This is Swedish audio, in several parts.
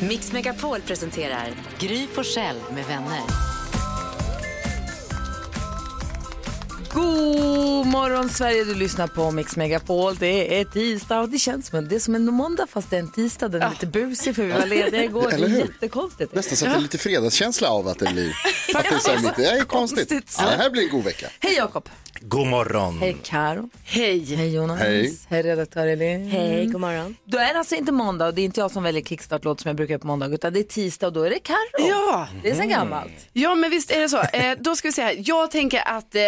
Mix Megapol presenterar Gry Forssell med vänner. God morgon Sverige, du lyssnar på Mix Megapol. Det är tisdag och det känns som, det är som en måndag fast det är en tisdag. Den är lite busig för vi var lediga igår. Eller det är hur? jättekonstigt. Nästan så att det är lite fredagskänsla av att det blir. Att det är, så här lite, det är konstigt. Konstigt. Ja, det här blir en god vecka. Hej Jakob. God morgon. Hej Karo. Hej. Hej Jonas. Hej. Hej redaktör Elin. Hej, god morgon. Då är det alltså inte måndag och det är inte jag som väljer kickstart-låt som jag brukar göra på måndag utan det är tisdag och då är det Karo. Ja. Det är sen gammalt. ja, men visst är det så. Eh, då ska vi se här. Jag tänker att eh,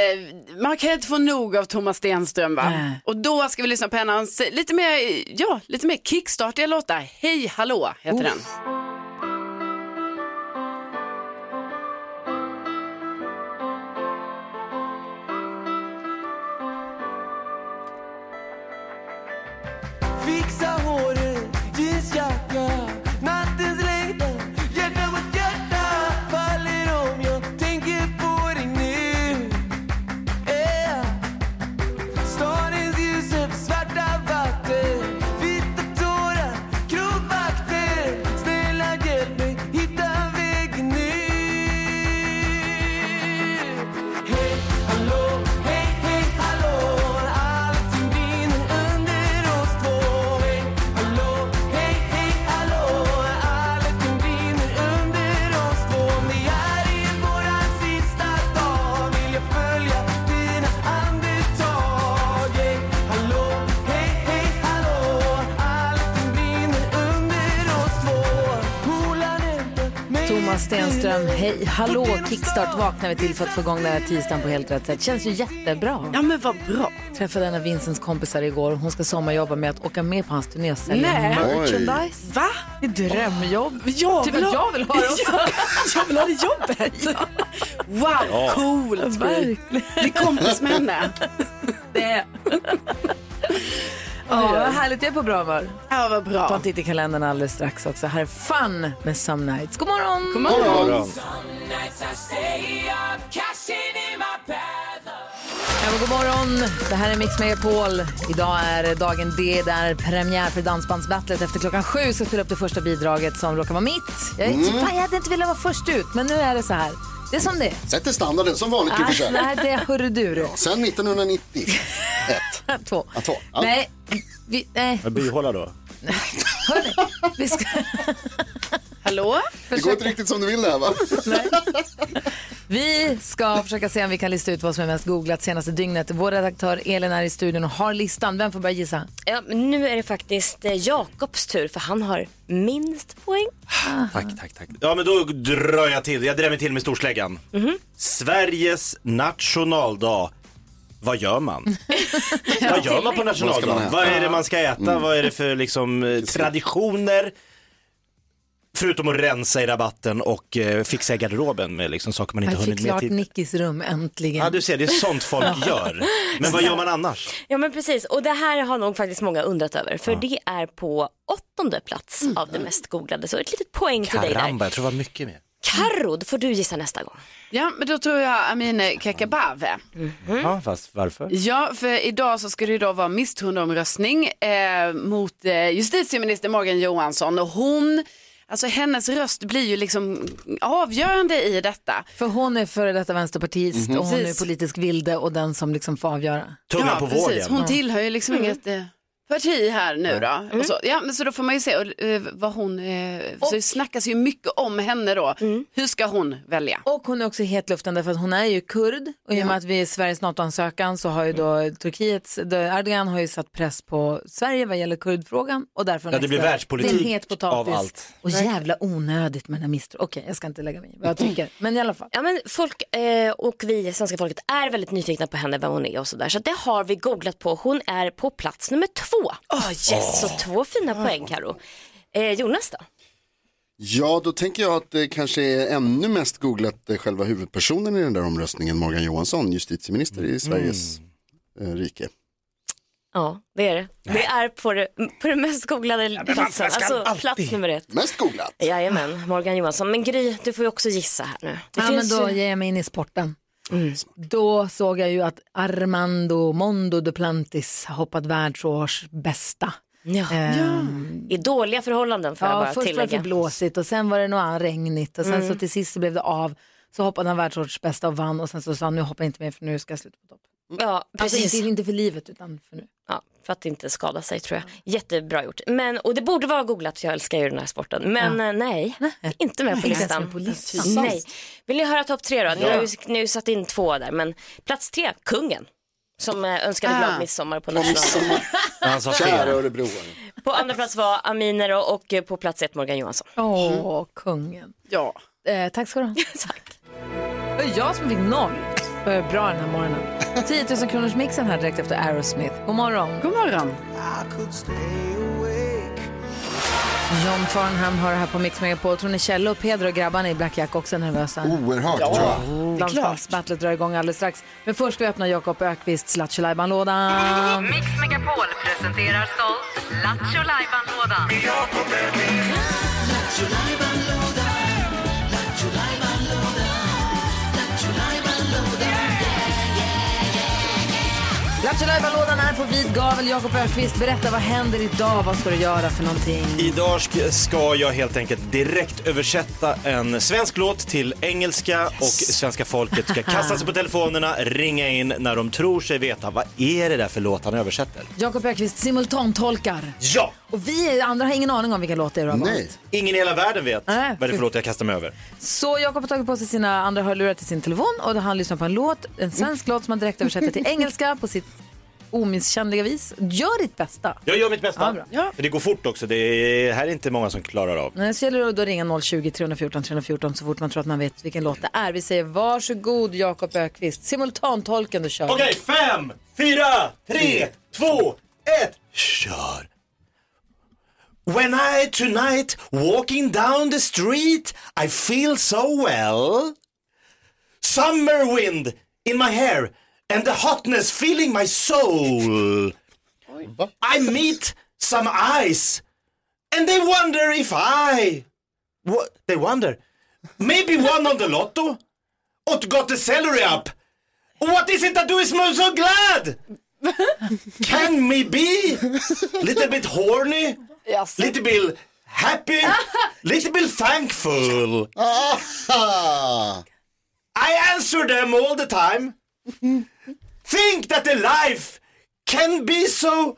man kan inte få nog av Thomas Stenström va? Nej. Och då ska vi lyssna på en av hans eh, lite mer, ja, lite mer kickstartiga låtar. Hej hallå heter den. Hej, hallå, kickstart vaknar vi till för att få igång den här tisdagen på helt rätt sätt. Känns ju jättebra. Ja men vad bra. Träffade en av Vincents kompisar igår. Hon ska sommarjobba med att åka med på hans turné och sälja Nej. merchandise. Va? Det är drömjobb. Jag Typ vill att ha- jag vill ha det också. jag vill ha det jobbet. Wow, coolt. Verkligen. Bli kompis med henne. Ja, vad härligt. Jag är på bra humör. Ja, vad Ta bra. en titt i kalendern alldeles strax också. Här är Fun med Some Nights. God morgon! God morgon. morgon. Ja, men god morgon! Det här är Mix Megapol. Idag är dagen D. Det är premiär för Dansbandsbattlet. Efter klockan sju ska jag spela upp det första bidraget som råkar vara mitt. Jag, är, fan, jag hade inte velat vara först ut, men nu är det så här. Det är som det är. Sätter standarden som vanligt i och för sig. nej, det hörru du. du. Sen 1991. Två. Ja, två. Ja. Nej, vi, nej. Vad byhåla då? Hörni, vi ska... Hallå? Det går inte riktigt som du vill det här va? Vi ska försöka se om vi kan lista ut vad som är mest googlat senaste dygnet. Vår redaktör Elin är i studion och har listan. Vem får börja gissa? Ja, men nu är det faktiskt eh, Jakobs tur för han har minst poäng. Tack, tack, tack. Ja, men då drar jag till. Jag drämmer till med storsläggan. Sveriges nationaldag. Vad gör man? Vad gör man på Vad ska man nationaldagen? äta? Vad är det man ska äta? Vad är det för liksom, eh, traditioner? Förutom att rensa i rabatten och eh, fixa i garderoben med liksom, saker man inte Jag fick hunnit med klart tid. Nickis rum äntligen. Ja, du ser, det är sånt folk gör. Men vad gör man annars? Ja men precis och det här har nog faktiskt många undrat över för det är på åttonde plats av det mest googlade så ett litet poäng till dig där. Karamba, jag tror det var mycket mer. Carro, då får du gissa nästa gång. Ja, men då tror jag Amineh Kakabaveh. Ja, fast varför? Ja, för idag så ska det ju då vara misstroendeomröstning eh, mot eh, justitieminister Morgan Johansson och hon, alltså hennes röst blir ju liksom avgörande i detta. För hon är före detta vänsterpartist och hon är Precis. politisk vilde och den som liksom får avgöra. Tungan på precis. vågen. Hon tillhör ju liksom inget eh, parti här nu då. Och så, ja, men så då får man ju se och, eh, vad hon, eh, så det snackas ju mycket om henne då. Hur ska hon välja? Och hon är också i hetluften därför att hon är ju kurd och i och med att vi är Sveriges NATO-ansökan så har ju då Turkiets, då Erdogan har ju satt press på Sverige vad gäller kurdfrågan och därför Ja, det blir världspolitik det het potatis. av allt. Och jävla onödigt med den här misstro. Okej, jag ska inte lägga mig i vad jag tycker, men i alla fall. Ja men folk eh, och vi svenska folket är väldigt nyfikna på henne, vem hon är och sådär. Så det har vi googlat på. Hon är på plats nummer två. Oh, yes. Så två fina poäng Karo. Eh, Jonas då? Ja, då tänker jag att det kanske är ännu mest googlat eh, själva huvudpersonen i den där omröstningen, Morgan Johansson, justitieminister i Sveriges eh, rike. Ja, det är det. Det är på det, på det mest googlade platsen. Alltså alltid- plats nummer ett. Mest googlat? Jajamän, Morgan Johansson. Men Gry, du får ju också gissa här nu. Det Ja, men då ju- ger jag mig in i sporten. Då såg jag ju att Armando Mondo Duplantis har hoppat världsårs bästa. Ja. Ehm, I dåliga förhållanden får jag Ja, bara först var det tillägga. för blåsigt och sen var det något regnigt och sen Mm. så till sist så blev det av. Så hoppade han världsårs bästa och vann och sen så sa han nu hoppar jag inte mer för nu ska jag sluta på topp. Ja, Alltså precis. inte, inte för livet utan för nu. Ja, för att inte skada sig tror jag. Jättebra gjort. Men, och det borde vara googlat, för jag älskar ju den här sporten. Men eh, nej, inte med på listan. på listan. Nej. Vill ni höra topp tre då? Ni har ju nu satt in två där. Men plats tre, kungen. Som eh, önskade Ah. glad midsommar på nationaldagen. Han sa Kära fel. örebroare. På andra plats var Aminer och, eh, på plats ett Morgan Johansson. Åh, kungen. Ja. Eh, tack ska du ha. Tack. Det var jag som fick noll. Bra den här morgonen. 10 000 kronors mixen här direkt efter Aerosmith. God morgon. God morgon. John Farnham har det här på Mix Megapol. Tror ni Kjell och Pedro och grabbarna i Black Jack också är nervösa? Oerhört tror jag. Dansbandsbattlet drar igång alldeles strax. Men först ska vi öppna Jakob Ökvists Lattjo Lajban-lådan. Mix Megapol presenterar stolt Lattjo Lajban-lådan. Lattjo Lajban-lådan är på vid gavel. Jakob Ökvist, berätta vad händer idag? Vad ska du göra för någonting? Idag sk- ska jag helt enkelt direkt översätta en svensk låt till engelska och svenska folket ska kasta sig på telefonerna, ringa in när de tror sig veta vad är det där för låt han översätter. Jakob Ökvist simultantolkar. Ja! Och vi andra har ingen aning om vilka låtar du har Nej. valt. Ingen i hela världen vet Nej, vad det är för låt jag kastar mig över. Så Jakob har tagit på sig sina andra hörlurar till sin telefon och han lyssnar på en låt, en svensk låt som han direkt översätter till engelska på sitt omisskännliga vis. Gör ditt bästa. Jag gör mitt bästa. Ja. Ja. För det går fort också. Det är, här är inte många som klarar av. Nej, Så gäller det då att ringa 020 314 314 så fort man tror att man vet vilken låt det är. Vi säger varsågod Jakob Ökvist. Simultantolken du kör. Okej, fem, fyra, tre, två, ett, kör! When I tonight walking down the street I feel so well Summer wind in my hair and the hotness filling my soul I meet some eyes and they wonder if I what they wonder maybe one on the lotto or got the salary up What is it that do is me so glad? Can me be little bit horny, Yes. little bit happy, little bit thankful? Ah, I answer them all the time. Think that the life can be so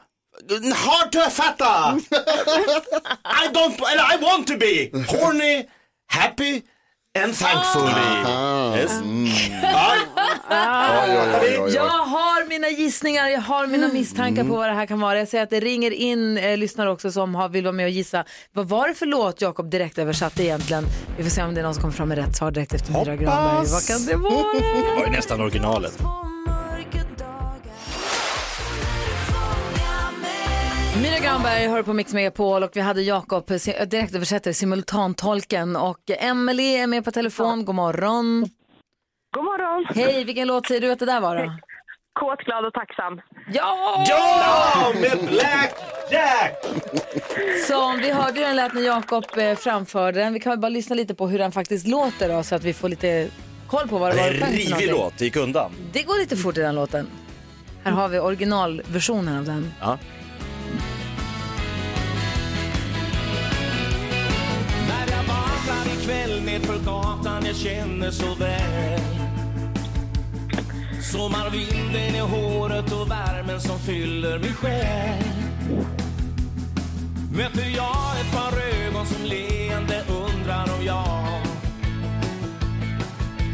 hard to fatta. I don't, I want to be horny, happy and thankful. Yes. Ja. oj, oj, oj, oj, Jag har mina gissningar, jag har mina misstankar på vad det här kan vara. Jag ser att det ringer in eh, lyssnare också som har, vill vara med och gissa. Vad var det för låt Jakob direkt översatte egentligen? Vi får se om det är någon som kommer fram med rätt svar direkt efter Myra Granberg. Vad kan det vara? Det var ju nästan originalet. Myra Granberg hör på Mix Megapol och vi hade Jakob, eh, direktöversättare, simultantolken och Emily är med på telefon. God morgon. God morgon. Hej, vilken låt säger du att det där var då? Kåt, glad och tacksam. Ja! Ja, med Black Jack! Som vi hörde den lät när Jakob eh, framförde den. Vi kan väl bara lyssna lite på hur den faktiskt låter då, så att vi får lite koll på vad det var En det sjöng för rivig låt, det gick undan. Det går lite fort i den låten. Här har vi originalversionen av den. Ja. För gatan jag känner så väl. Sommarvinden i håret och värmen som fyller min själ. Möter jag ett par ögon som leende undrar om jag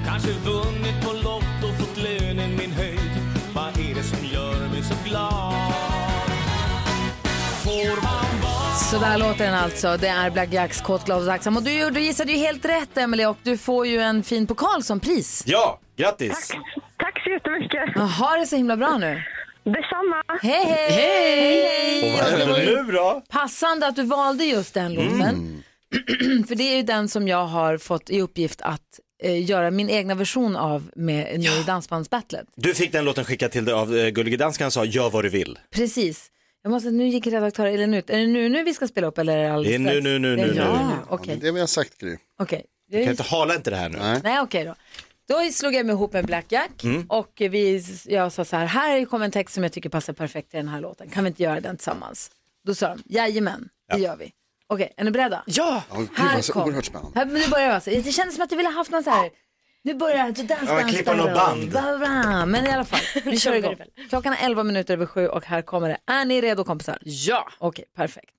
Kanske vunnit på Lotto, fått lönen min höjd. Vad är det som gör mig så glad? Får man vara så där låter den alltså. Det är Black Jacks Kåt, glad och tacksam. Och du, du gissade ju helt rätt Emily och du får ju en fin pokal som pris. Ja, grattis! Tack så jättemycket. Ja, Ha det så himla bra nu. Detsamma. Hej, hej! Och vad Det var händer ju nu då? Passande att du valde just den låten. För det är ju den som jag har fått i uppgift att eh, göra min egna version av med nu i Dansbandsbattlet. Du fick den låten skickad till dig av eh, Gullige Dansken sa gör vad du vill. Precis. Jag måste, nu gick redaktör Elin ut. Är det nu, nu vi ska spela upp eller är det alldeles Det är nu, strax? nu, nu, Det är nu, ja, nu. Okej, Det vi har sagt Gry. okej. Kan inte hala inte det här nu. Nej. Nej, okej då. Då slog jag mig ihop med Black Jack Mm. och vi, jag sa så här, här kommer en text som jag tycker passar perfekt till den här låten. Kan vi inte göra den tillsammans? Då sa de, jajamän, det gör vi. Okej, är ni beredda? Ja! Ja, Gud, Här vad så kom. oerhört spännande. Här, nu börjar jag alltså. Det kändes som att du ville ha haft någon så här, nu börjar det dans, Ja, klippa något band. Bla, bla. Men i alla fall, vi kör igång. Klockan är 11 minuter över sju och här kommer det. Är ni redo kompisar? Ja! Okej, perfekt.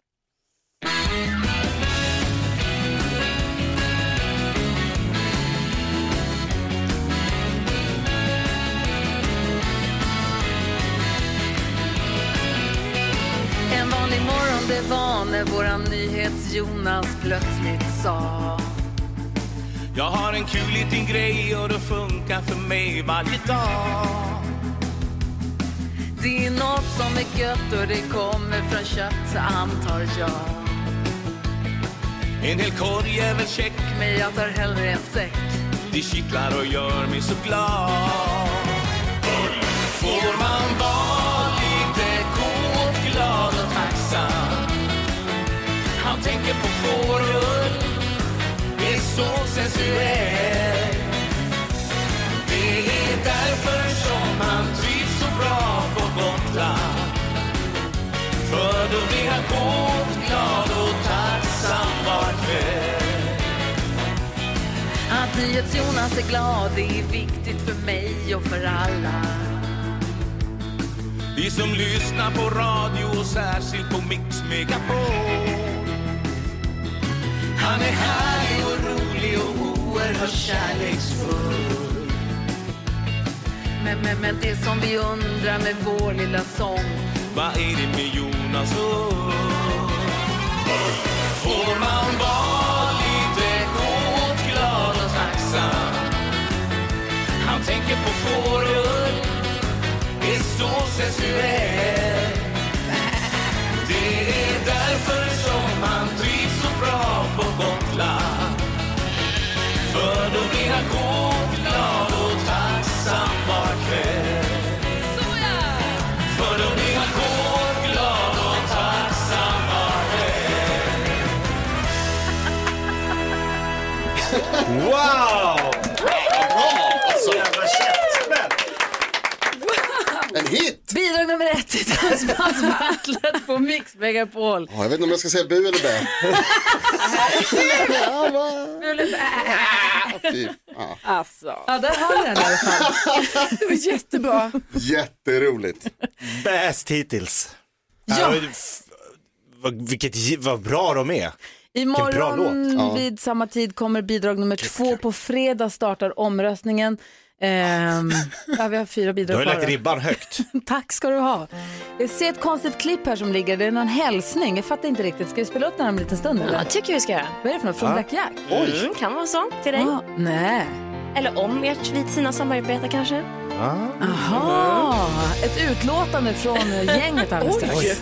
En vanlig morgon det var när våran nyhets-Jonas plötsligt sa Jag har en kul liten grej och det funkar för mig varje dag. Det är något som är gött och det kommer från kött antar jag En hel korg är väl check, Men jag tar hellre en säck det kittlar och gör mig så glad. Får man vara så sensuell. Det är därför som han trivs så bra på Gotland. För då blir han kåt, glad och tacksam var kväll. Att NyhetsJonas är glad det är viktigt för mig och för alla Vi som lyssnar på radio och särskilt på Mix Megapol. Han är härlig och rolig och oerhört kärleksfull. Men, men, men det som vi undrar med vår lilla sång Vad är det med Jonas Ull? Får man vara lite kåt, glad och tacksam? Han tänker på fårull, är så sensuell. Wow! Alltså, Jävla käftsmäll! en hit! Bidrag nummer ett i Dansbandsbattlet på Mix Megapol Ja, jag vet inte om jag ska säga bu eller bä. Fy fan. Alltså, Ja, där har ni den i alla fall det var jättebra. Jätteroligt. Bäst hittills. Ja. Äh, vilket, vad bra de är. Imorgon vid samma tid kommer bidrag nummer två. På fredag startar omröstningen. Ehm, ja, vi har fyra Du bidrag har ju lagt ribban högt. Tack ska du ha. Jag ser ett konstigt klipp här som ligger. Det är någon hälsning. Jag fattar inte riktigt. Ska vi spela upp den här om en liten stund? Eller? Ja, tycker vi ska göra. Vad är det för något? Från Ja. Black Jack? Mm, kan vara så. Till dig. Ah, nej. Eller om ert vid sina samarbete kanske. Aha, ett utlåtande från gänget alldeles Oj. strax.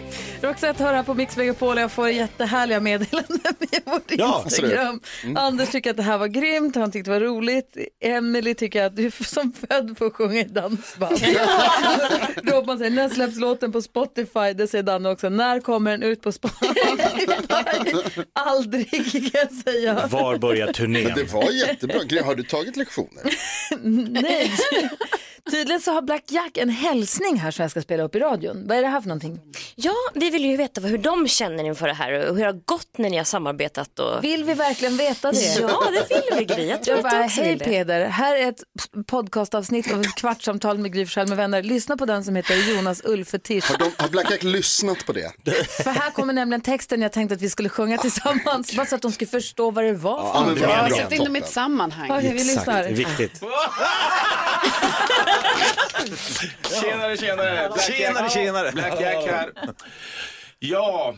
Roxette hör här på Mix Megapol och jag får jättehärliga meddelanden via vårt Ja. Instagram. Mm. Anders tycker att det här var grymt, han tyckte det var roligt. Emily tycker att du är som född att sjunga i dansband. Robban säger, när släpps låten på Spotify? Det säger Danne också. När kommer den ut på Spotify? Aldrig kan jag säga. Var börjar turnén? Men det var jättebra. Har du tagit lektioner? Nej. Tydligen så har Black Jack en hälsning här som jag ska spela upp i radion. Vad är det här för någonting? Ja, vi vill ju veta hur de känner inför det här och hur det har gått när ni har samarbetat. Och... Vill vi verkligen veta det? Ja, det vill vi Gry. Jag tror Jag att bara, du också hej vill det. Peder, här är ett podcastavsnitt av ett kvartsamtal med Gry med vänner. Lyssna på den som heter Jonas Ulfetisch. Har, de, har Black Jack lyssnat på det? För här kommer nämligen texten jag tänkte att vi skulle sjunga tillsammans. Bara så att de skulle förstå vad det var. Ja, men något. bra, Ja, bra. sätt in dem i ett sammanhang. Okej, vi lyssnar. Det viktigt. Tjenare, tjenare. Black Tjenare, tjenare. Black Jack här. Ja,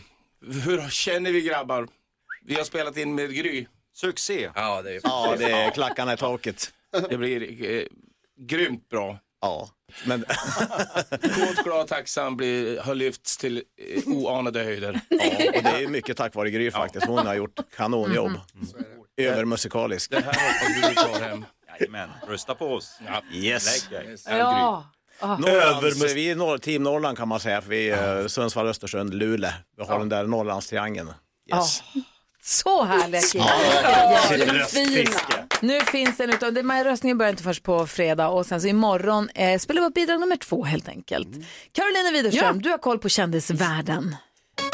hur känner vi grabbar? Vi har spelat in med Gry. Succé. Ja, det är, Ja, det är klackarna i taket. det blir eh, grymt bra. Ja, men Kåt, glad, tacksam, blir, har lyfts till eh, oanade höjder. ja, och det är mycket tack vare Gry faktiskt. Hon har gjort kanonjobb. Övermusikalisk. Det här hoppas vi blir kvar hem. Jajamän, rösta på oss. Yes. Lägg dig. Ja. Ah. Norrlands, vi är norr, team Norrland kan man säga, för vi är eh, Sundsvall, Östersund, Luleå. Vi har den där Norrlandstriangeln. Yes. Så härliga killar. Ja, Ja, fina. Nu finns den utav, det- men röstningen börjar inte först på fredag och sen så imorgon eh, spelar vi upp bidrag nummer två helt enkelt. Carolina Widerström, du har koll på kändisvärlden.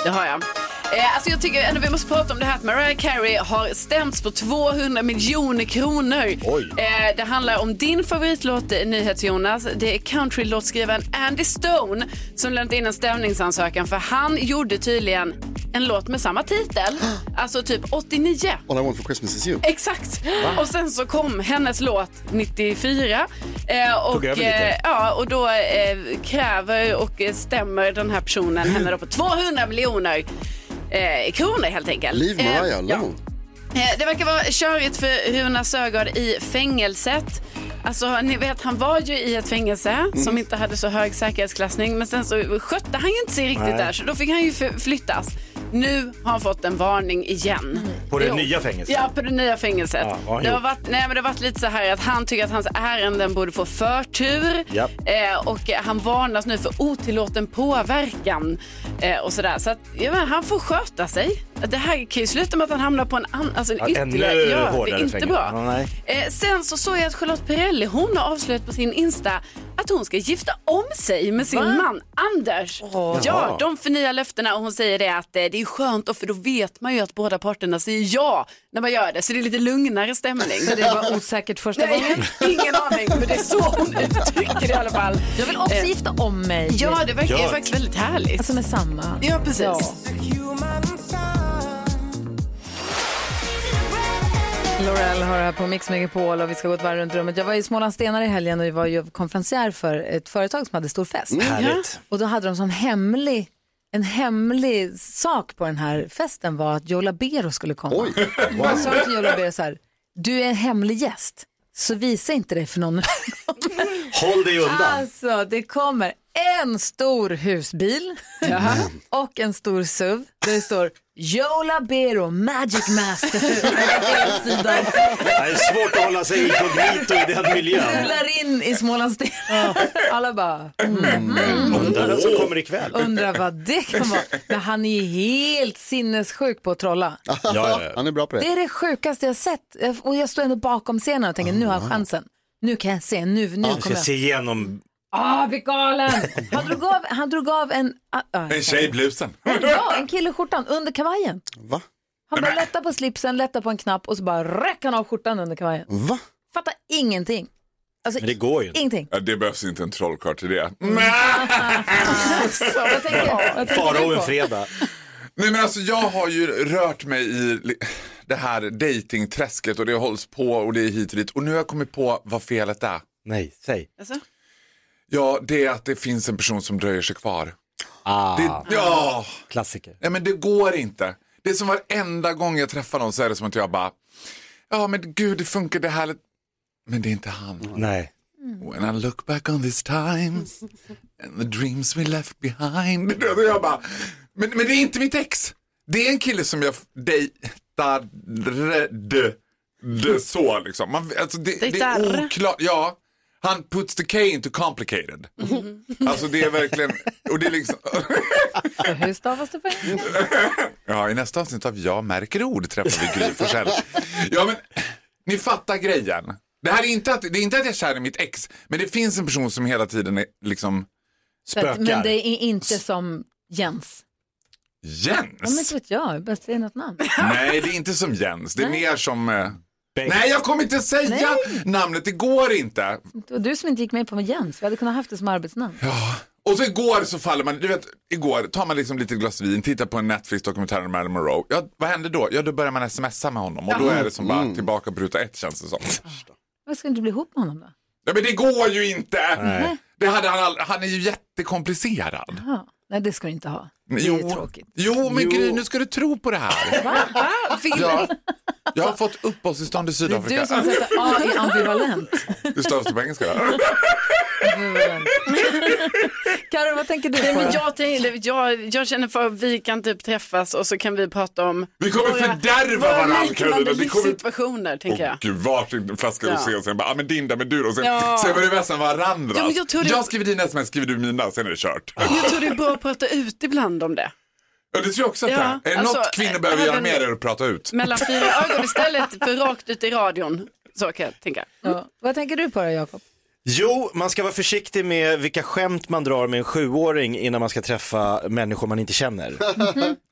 Det har jag. Eh, alltså jag tycker ändå vi måste prata om det här att Mariah Carey har stämts på 200 miljoner kronor. Eh, det handlar om din favoritlåt eh, NyhetsJonas. Det är countrylåtskrivaren Andy Stone som lämnat in en stämningsansökan för han gjorde tydligen en låt med samma titel. Alltså typ 89. All I want for Christmas is you. Exakt. Och sen så kom hennes låt 94. Eh, och, Tog över lite. ja, och då kräver och stämmer den här personen henne då på 200 miljoner eh, kronor helt enkelt. Leave Mariah Eh, ja. Eh, Det verkar vara körigt för Runa Sögaard i fängelset. Alltså, ni vet, han var ju i ett fängelse Mm. som inte hade så hög säkerhetsklassning men sen så skötte han ju inte sig riktigt Nej. där så då fick han ju flyttas. Nu har han fått en varning igen. På det Jo. nya fängelset? Ja, på det nya fängelset. Ja, det, har varit, nej, men det har varit lite så här att han tycker att hans ärenden borde få förtur. Japp. Eh, och eh, han varnas nu för otillåten påverkan. Eh, och sådär. Så att, ja, han får sköta sig. Det här kan ju sluta med att han hamnar på en, an, alltså en Ja, ytterligare... ännu Ja, det är inte bra. Ja, nej. Eh, sen så såg jag att Charlotte Perrelli, hon har avslöjat på sin Insta att hon ska gifta om sig med sin Va? man Anders. Ja, Jaha. de förnyar löftena och hon säger det att eh, det är skönt då, för då vet man ju att båda parterna säger ja när man gör det. Så det är lite lugnare stämning. Så det var osäkert första Nej, gången? Ingen aning, men det är så hon uttrycker det i alla fall. Jag vill också Eh, gifta om mig. Ja, det verkar Gör. faktiskt väldigt härligt. Alltså med samma. Ja, precis. Ja. Laurel har här på Mix Megapol och vi ska gå ett varv runt rummet. Jag var i Småland Stenar i helgen och jag var ju konferencier för ett företag som hade stor fest. Mm. Och då hade de som hemlig, en hemlig sak på den här festen var att Joe Labero skulle komma. Oj. Jag sa till Joe Labero så här, du är en hemlig gäst, så visa inte det för någon. Håll dig undan. Alltså, det kommer en stor husbil och en stor SUV där det står Joe Labero, Magic Master. Det är svårt att hålla sig inkognito i den miljön. Rullar in i Smålandsstenar. Alla bara mm. Undrar vem som kommer ikväll. undrar vad det kan vara. Men han är helt sinnessjuk på att trolla. ja. Han är bra på det. Det är det sjukaste jag sett. Och jag står ändå bakom scenen och tänker nu har jag chansen. Nu kan jag se, nu, nu Jag kommer jag. se igenom. Ah, blir galen! Han drog av, han drog av en... ah, ah, En tjej i blusen. Ja, en kille i skjortan under kavajen. Va? Han bara lättar på slipsen, lättar på en knapp och så bara räcker han av skjortan under kavajen. Va? Fattar ingenting. Alltså, Men det går ju inte. Ingenting. Ja, det behövs inte en trollkarl till det. Så, vad tänker, vad tänker Farao en på? fredag. Nej men alltså jag har ju rört mig i li- det här datingträsket och det hålls på och det är hit och dit. Och nu har jag kommit på vad felet är. Nej, säg. Alltså? Ja, det är att det finns en person som dröjer sig kvar. Ah, Det, ja, klassiker. nej men det går inte. Det är som varenda gång jag träffar någon så är det som att jag bara, ja men gud det funkar det här. Men det är inte han. Nej. When I look back on these times and the dreams we left behind. Och jag bara, men, men det är inte mitt ex. Det är en kille som jag dejtade så liksom. Man, alltså det, det är oklart. Ja, han puts the K into complicated. Alltså det är verkligen, och det är liksom, Så Hur stavas det på engelska? ja i nästa avsnitt av Jag märker ord träffar vi Gry Forssell. Ja men, ni fattar grejen. Det här är inte att, det är inte att jag är kär i mitt ex, men det finns en person som hela tiden är liksom Så att- Men det är inte som Jens. Ja, men Jens? inte vet jag, jag bara säger något namn. Nej, det är inte som Jens. Det är mer som... eh, Nej, jag kommer inte säga Nej. namnet. Det går inte. Det var du som inte gick med på Jens, vi hade kunnat haft det som arbetsnamn. Och så igår så faller man, du vet, igår tar man liksom lite glas vin, tittar på en Netflix-dokumentär om Marilyn Monroe. Ja, vad händer då? Ja, då börjar man smsa med honom och då är det som bara tillbaka på ruta ett känns det som. Varför ska du inte bli ihop med honom då? Ja, men det går ju inte! Nej. Det hade han, all... han är ju jättekomplicerad. Ja. Nej, det ska du inte ha. Det är Jo, tråkigt. jo men Gry, nu ska du tro på det här. Va? Va? Ja. Jag har fått uppehållstillstånd i Det är Sydafrika. du som sätter A i ambivalent. Det stavas det på engelska? Karo, vad tänker du Nej, på? men jag, tänkte, jag, jag känner för att vi kan typ träffas och så kan vi prata om Vi kommer våra- fördärva våra varandra. Vi kommer- livssituationer, tänker jag. Åh gud, varsin flaska Ja. rosé och sen bara, ah, men din där, men du då. Sen, Ja. sen var det vässan varandra. Ja, men jag det- jag skriver dina sms, skriver du mina, sen är det kört. Jag tror det är bra att prata ut ibland om det. Ja, det tror jag också att Ja, det är. Är alltså, något kvinnor behöver göra även- mer är att prata ut. Mellan fyra ögon istället för rakt ut i radion. Så kan jag tänka. Ja. Vad tänker du på då, Jakob? Jo, man ska vara försiktig med vilka skämt man drar med en sjuåring innan man ska träffa människor man inte känner.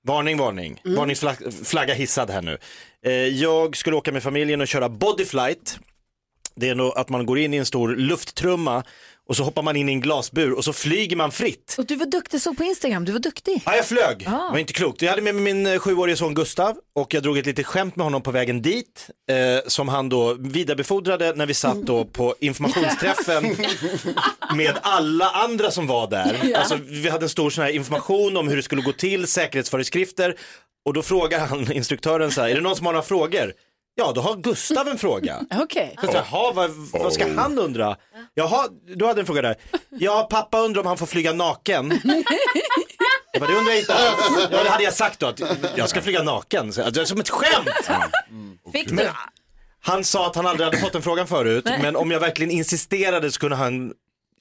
Varning, varning. Varningsflagga hissad här nu. Eh, Jag skulle åka med familjen och köra bodyflight. Det är nog att man går in i en stor lufttrumma och så hoppar man in i en glasbur och så flyger man fritt. Och du var duktig, såg på Instagram, du var duktig. Ja, jag flög. Ah. Det var inte klokt. Jag hade med mig min eh, sjuårige son Gustav och jag drog ett litet skämt med honom på vägen dit eh, som han då vidarebefordrade när vi satt då på informationsträffen med alla andra som var där. Ja. Alltså, vi hade en stor sån här information om hur det skulle gå till, säkerhetsföreskrifter och då frågar han instruktören så här, är det någon som har några frågor? Ja, då har Gustav en fråga. Okej. Så, Jaha, vad, vad ska han undra? Jaha, du hade en fråga där. Ja, pappa undrar om han får flyga naken. Jag bara, det undrar jag inte. Ja, det hade jag sagt då, att jag ska flyga naken. Så, det är som ett skämt. Fick Men, du? han sa att han aldrig hade fått den frågan förut, men om jag verkligen insisterade så kunde han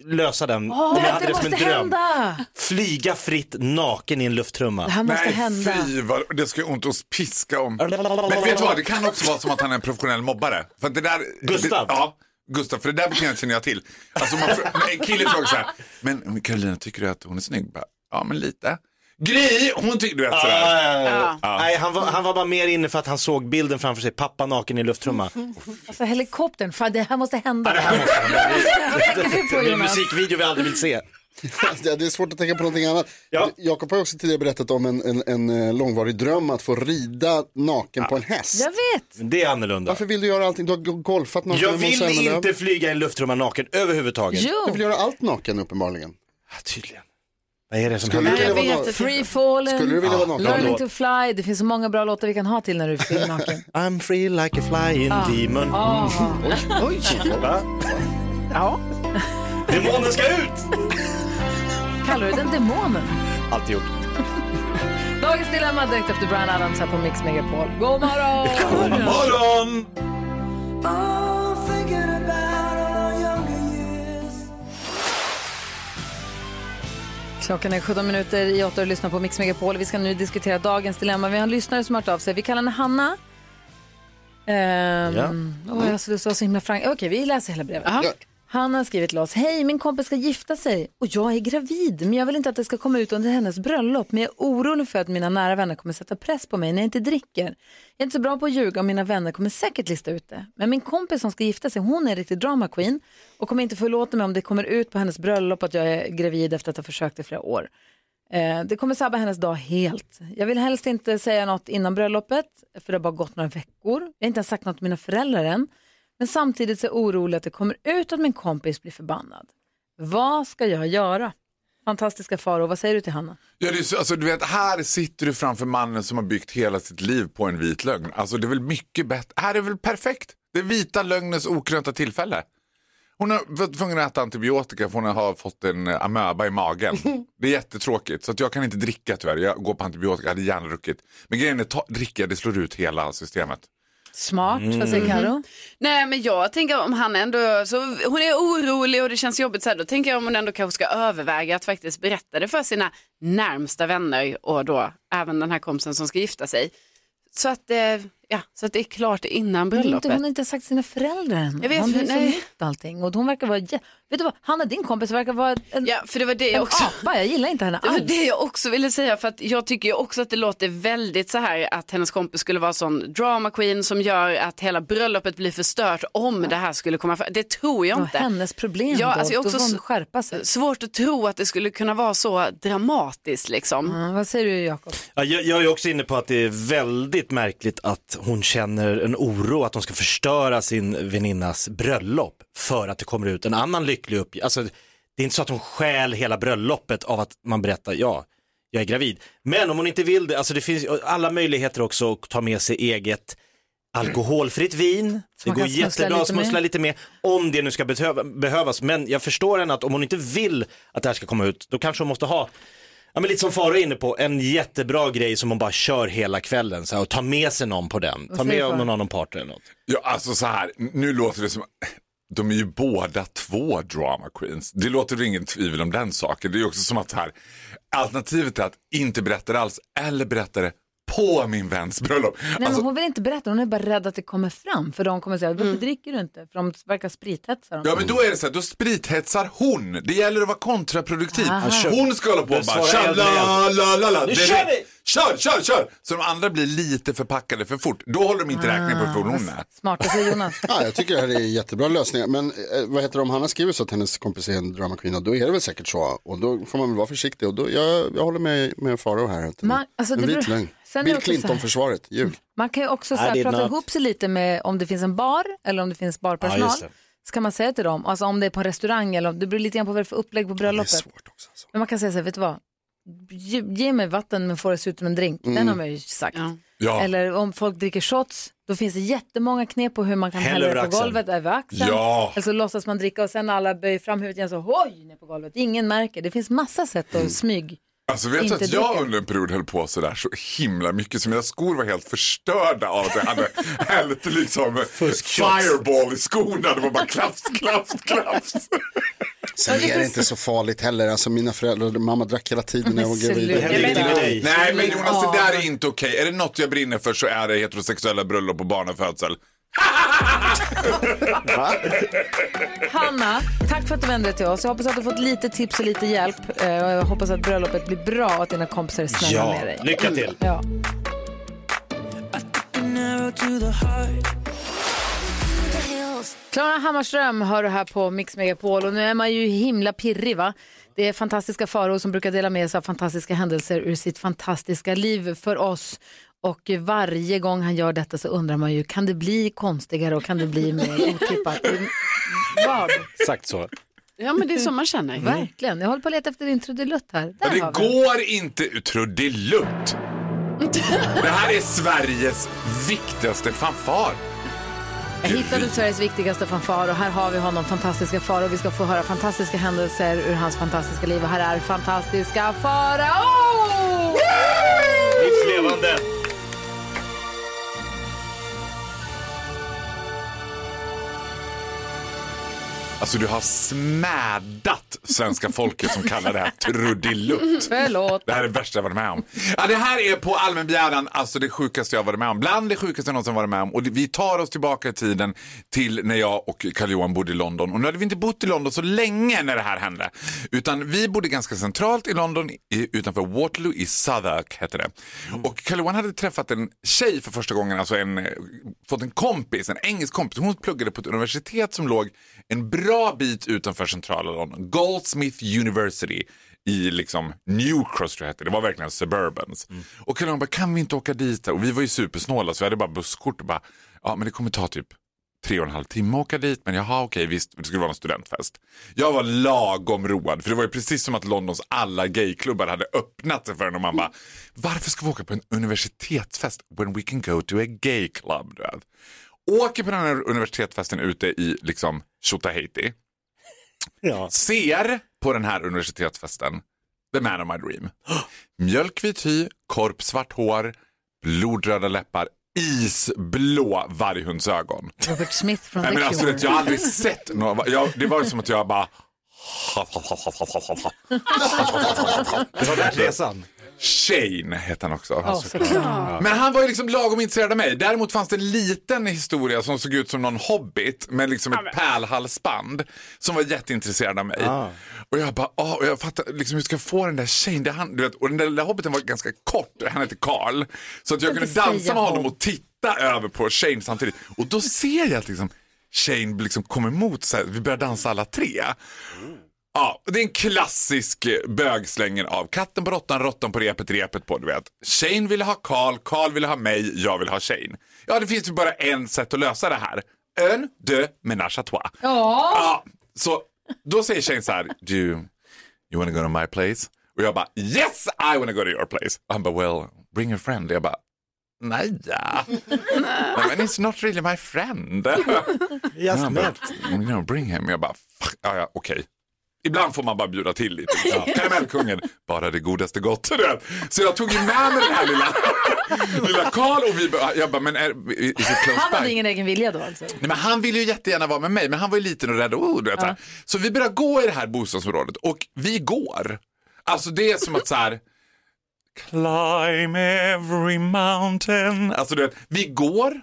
lösa den. Jag hade det det som en måste dröm. hända! Flyga fritt naken i en lufttrumma. Det här måste Nej, hända. fy vad, det ska ju ont att piska om. Men vet du vad, det kan också vara som att han är en professionell mobbare. För att det där, Gustav? Det, ja, Gustav, för det där beteendet känner jag till. Alltså man, en kille frågar så här, men Carolina tycker du att hon är snygg? Bara, Ja, men lite. Gry, hon tycker du vet sådär. Ah, Ja. Nej, han var, han var bara mer inne för att han såg bilden framför sig, pappa naken i lufttrumma. Alltså helikoptern, fan det här måste hända. det här måste Det blir en musikvideo vi aldrig vill se. Ja, det är svårt att tänka på någonting annat. Jakob har också tidigare berättat om en, en, en eh, långvarig dröm att få rida naken på en häst. Jag vet. Det är annorlunda. Varför vill du göra allting? Du har go- golfat naken Jag med Måns vill Zelmerlöw. inte flyga i en lufttrumma naken överhuvudtaget. Du vill göra allt naken uppenbarligen. tydligen. Vad är det som Skulle händer? du vilja vara? Free fallen, Skulle du vilja vara naken? learning to fly. Det finns så många bra låtar vi kan ha till när du flyger naken. I'm free like a flying Ah. demon. Ah. Oj. Va? Ja. Demonen ska ut! Kallar du den demonen? Alltid gjort. Dagens dilemma direkt efter Brian Adams här på Mix Megapol. God morgon! God morgon! Klockan är 17 minuter i 8 och lyssnar på Mix Megapol. Vi ska nu diskutera dagens dilemma. Vi har en lyssnare som har hört av sig. Vi kallar henne Hanna. Ehm, Ja. åh, jag att vara så himla frank. Okej, vi läser hela brevet. Han har skrivit till oss. Hej, min kompis ska gifta sig och jag är gravid. Men jag vill inte att det ska komma ut under hennes bröllop. Men jag är orolig för att mina nära vänner kommer sätta press på mig när jag inte dricker. Jag är inte så bra på att ljuga och mina vänner kommer säkert lista ut det. Men min kompis som ska gifta sig, hon är en riktig drama queen och kommer inte förlåta mig om det kommer ut på hennes bröllop att jag är gravid efter att ha försökt i flera år. Eh, det kommer sabba hennes dag helt. Jag vill helst inte säga något innan bröllopet, för det har bara gått några veckor. Jag har inte ens sagt något till mina föräldrar än. Men samtidigt så är jag orolig att det kommer ut att min kompis blir förbannad. Vad ska jag göra? Fantastiska Faro, vad säger du till Hanna? Ja, det är så, alltså, du vet, här sitter du framför mannen som har byggt hela sitt liv på en vit lögn. Alltså det är väl mycket bättre. Här är väl perfekt. Det är vita lögnens okrönta tillfälle. Hon har varit tvungen att äta antibiotika för hon har fått en amöba i magen. Det är jättetråkigt så att jag kan inte dricka tyvärr. Jag går på antibiotika, jag hade gärna druckit. Men grejen är att dricka det slår ut hela systemet. Smart, vad Mm. säger Karo? Nej men jag tänker om han ändå, så hon är orolig och det känns jobbigt så här, då tänker jag om hon ändå kanske ska överväga att faktiskt berätta det för sina närmsta vänner och då även den här kompisen som ska gifta sig. Så att, eh, ja, så att det är klart innan Men inte, bröllopet. hon har inte sagt sina föräldrar än. Jag vet, Han blir så nytt allting. Och hon verkar vara... Vet du vad, Hanna din kompis verkar vara en, ja, för det var det jag en också... apa. Jag gillar inte henne Det var alls. det jag också ville säga för att jag tycker ju också att det låter väldigt så här att hennes kompis skulle vara sån drama queen som gör att hela bröllopet blir förstört om det här skulle komma fram. Det tror jag Ja, inte. hennes problem Ja, då. alltså jag Då också får hon skärpa sig. Svårt att tro att det skulle kunna vara så dramatiskt liksom. Ja, vad säger du Jakob? Ja, jag, jag är också inne på att det är väldigt märkligt att hon känner en oro att hon ska förstöra sin väninnas bröllop för att det kommer ut en annan lycklig uppgift. Alltså, det är inte så att hon stjäl hela bröllopet av att man berättar ja, jag är gravid. Men om hon inte vill det, alltså det finns alla möjligheter också att ta med sig eget alkoholfritt vin. Det går jättebra att smussla lite mer om det nu ska behöva, behövas. Men jag förstår henne att om hon inte vill att det här ska komma ut, då kanske hon måste ha Ja men lite som Faro är inne på, en jättebra grej som hon bara kör hela kvällen så här, och tar med sig någon på den. Ta med någon annan partner eller något. Ja, alltså så här, nu låter det som, de är ju båda två drama queens. Det låter väl ingen tvivel om den saken. Det är också som att här, alternativet är att inte berätta det alls, eller berätta det på min väns bröllop. Nej, men Alltså, hon vill inte berätta, hon är bara rädd att det kommer fram. För de kommer säga, varför Mm. dricker du inte? För de verkar sprithetsar. Ja men då är det så här, då sprithetsar hon. Det gäller att vara kontraproduktiv. Aha. Hon ska hålla på och bara äldre la, la, la, la. Nu kör vi! Kör, kör, kör! Så de andra blir lite förpackade för fort. Då håller de inte räkning på hon är. Smarta säger Jonas. Ja, jag tycker det här är jättebra lösningar. Men eh, vad heter det, om Hanna skriver så att hennes kompis är en drama queen, då är det väl säkert så. Och då får man väl vara försiktig. Och då, jag, jag håller med, med Faro här. Att Man- alltså, en vit lögn. Bill också Clinton-försvaret, ljug. Man kan ju också så här, prata not. ihop sig lite med om det finns en bar eller om det finns Ja, barpersonal. det. så kan man säga till dem, alltså om det är på en restaurang eller om, det beror lite grann på vad det är för upplägg på bröllopet. alltså. Men man kan säga så här, vet du vad? Ge, ge mig vatten men få det se ut som en drink. Den Mm. har man ju sagt. Ja. Eller om folk dricker shots, då finns det jättemånga knep på hur man kan Häll hälla det över på golvet, över axeln. Ja. Eller så låtsas man dricka och sen alla böjer fram huvudet igen så hoj ner på golvet. Ingen märker. Det finns massa sätt att smyg. Alltså vet du att jag under en period höll på sådär så himla mycket så mina skor var helt förstörda av att jag hade hällt liksom fireball i skorna. Det var bara klafs, klafs, klafs. Sen är det inte så farligt heller. Alltså mina föräldrar, mamma drack hela tiden när jag var gravid. Det händer ingenting med dig. Nej men Jonas det där är inte okej. Är det något jag brinner för så är det heterosexuella bröllop och barnafödsel. Hanna, tack för att du vände dig till oss. Jag hoppas att du fått lite tips och lite hjälp. Eh, Jag hoppas att bröllopet blir bra och att dina kompisar är snälla Ja, med dig. lycka till. Ja. Klara Hammarström hör du här på Mix Megapol och nu är man ju himla pirrig va? Det är fantastiska faror som brukar dela med sig av fantastiska händelser ur sitt fantastiska liv för oss. Och varje gång han gör detta så undrar man ju, kan det bli konstigare och kan det bli mer otippat? Vad? Exakt så. Ja men det är så man känner. Verkligen. Jag håller på att leta efter din trudelutt här. Där det har vi den. går inte, trudelutt. Det här är Sveriges viktigaste fanfar. Jag hittade Sveriges viktigaste fanfar och här har vi honom, fantastiska far och vi ska få höra fantastiska händelser ur hans fantastiska liv och här är fantastiska farao! Livslevande. Alltså du har smädat svenska folket som kallar det här trudelutt. Förlåt. Det här är det värsta jag varit med om. Ja, det här är på allmän begäran alltså det sjukaste jag varit med om. Bland det sjukaste jag någonsin varit med om. Och vi tar oss tillbaka i tiden till när jag och Carl-Johan bodde i London. Och nu hade vi inte bott i London så länge när det här hände. Utan vi bodde ganska centralt i London, i, utanför Waterloo i Southwark hette det. Och Carl-Johan hade träffat en tjej för första gången, alltså en, eh, fått en kompis, en engelsk kompis. Hon pluggade på ett universitet som låg en bra bit utanför centrala London. Goldsmith University i liksom Newcross tror jag det hette. Det var verkligen suburbans. Och Kalle bara, kan vi inte åka dit? Och vi var ju supersnåla så vi hade bara busskort och bara, ja men det kommer ta typ tre och en halv timme att åka dit. Men jaha okej visst, det skulle vara en studentfest. Jag var lagom road för det var ju precis som att Londons alla gayklubbar hade öppnat sig för en och man bara, varför ska vi åka på en universitetsfest when we can go to a gay club? Du vet? Åker på den här universitetsfesten ute i liksom Tjotahejti. Ser på den här universitetsfesten the man of my dream. Mjölkvit hy, korpsvart hår, blodröda läppar, isblå varghundsögon. Robert Smith från Nej, The men alltså, Cure. vet, jag har aldrig sett någon, jag, det var som att jag bara... Det var värt resan. Shane hette han också. Ja, såklart. Men han var ju liksom lagom intresserad av mig. Däremot fanns det en liten historia som såg ut som någon hobbit med liksom ett pärlhalsband som var jätteintresserad av mig. Ah. Och jag bara, ah, och jag fattar liksom hur ska jag få den där Shane? Det han, du vet, och den där lilla hobbiten var ganska kort, han hette Karl. Så att jag kunde dansa med honom och titta över på Shane samtidigt. Och då ser jag att liksom, Shane liksom kommer emot, så här, vi börjar dansa alla tre. Ja, det är en klassisk eh, bögslänger av katten på råttan, råttan på repet, repet på, du vet. Shane ville ha Carl, Carl ville ha mig, jag vill ha Shane. Ja, det finns ju bara en sätt att lösa det här. Un, deux, ménage à trois. Ja. Ja, så då säger Shane så här, do you, you wanna go to my place? Och jag bara, yes I wanna go to your place. Och han bara, well, bring a friend. Jag bara, nej, ja. Men it's not really my friend. Just Han bara, you know, bring him. Jag bara, fuck, ja, ja, okej. Ibland får man bara bjuda till lite. Liksom. Karamellkungen, bara det godaste gott. Så jag tog ju med mig den här lilla, lilla Karl och vi bara, jag bara, men är, is it close Han hade by? ingen egen vilja då alltså? Nej, men han ville ju jättegärna vara med mig, men han var ju liten och rädd. Oh, du vet, så, här. så vi börjar gå i det här bostadsområdet och vi går. Alltså det är som att så här, climb every mountain. Alltså du vet, vi går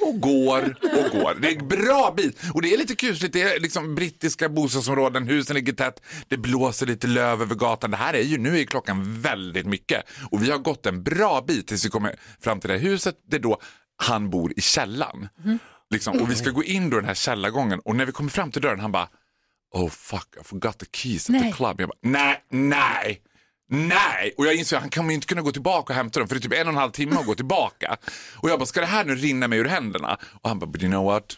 och går och går. Det är en bra bit. Och det är lite kusligt, det är liksom brittiska bostadsområden, husen ligger tätt, det blåser lite löv över gatan. Det här är ju, nu är klockan väldigt mycket. Och vi har gått en bra bit tills vi kommer fram till det här huset, det är då han bor i källan. Liksom, och vi ska gå in då den här källargången och när vi kommer fram till dörren han bara Oh fuck, I forgot the keys at the Nej. club. Jag bara, nej, nej, nej. Och jag inser att han kommer inte kunna gå tillbaka och hämta dem för det är typ en och en halv timme att gå tillbaka. Och jag bara, ska det här nu rinna mig ur händerna? Och han bara, but you know what?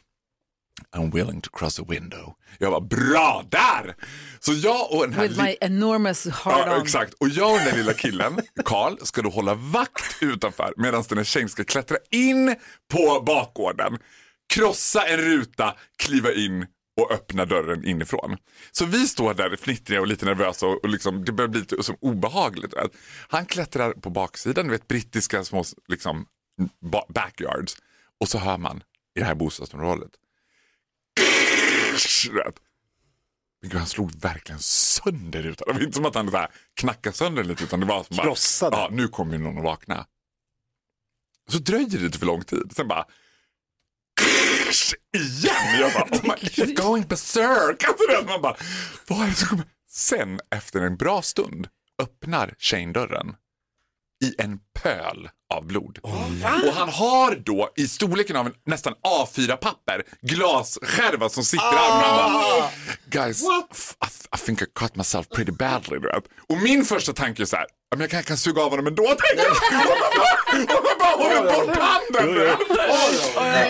I'm willing to cross a window. Jag bara, bra där! Så jag och den här... With my enormous hard Ja, on. exakt. Och jag och den lilla killen, Karl, ska då hålla vakt utanför medan den här tjejen ska klättra in på bakgården, krossa en ruta, kliva in och öppna dörren inifrån. Så vi står där fnittriga och lite nervösa och, och liksom, det börjar bli lite som obehagligt. Han klättrar på baksidan, du vet brittiska små liksom, ba- backyards. Och så hör man i det här bostadsområdet. Men gud, han slog verkligen sönder rutan. Det var inte som att han så här knackade sönder lite utan det var som bara, Krossade. Ja, nu kommer ju någon att vakna. Så dröjer det lite för lång tid. Sen bara igen. Jag bara, oh my, he's going berserk. Alltså, det, man bara, vad är det som kommer? Sen efter en bra stund öppnar Shane dörren i en pöl av blod. och han har då i storleken av en nästan A4-papper glasskärva som sitter i armen. Han bara, Guys, I, I think I cut myself pretty badly. Vet. Och min första tanke är så här, "Ja, men jag kan, kan suga av honom ändå. tänker jag. Och man bara håller bort handen.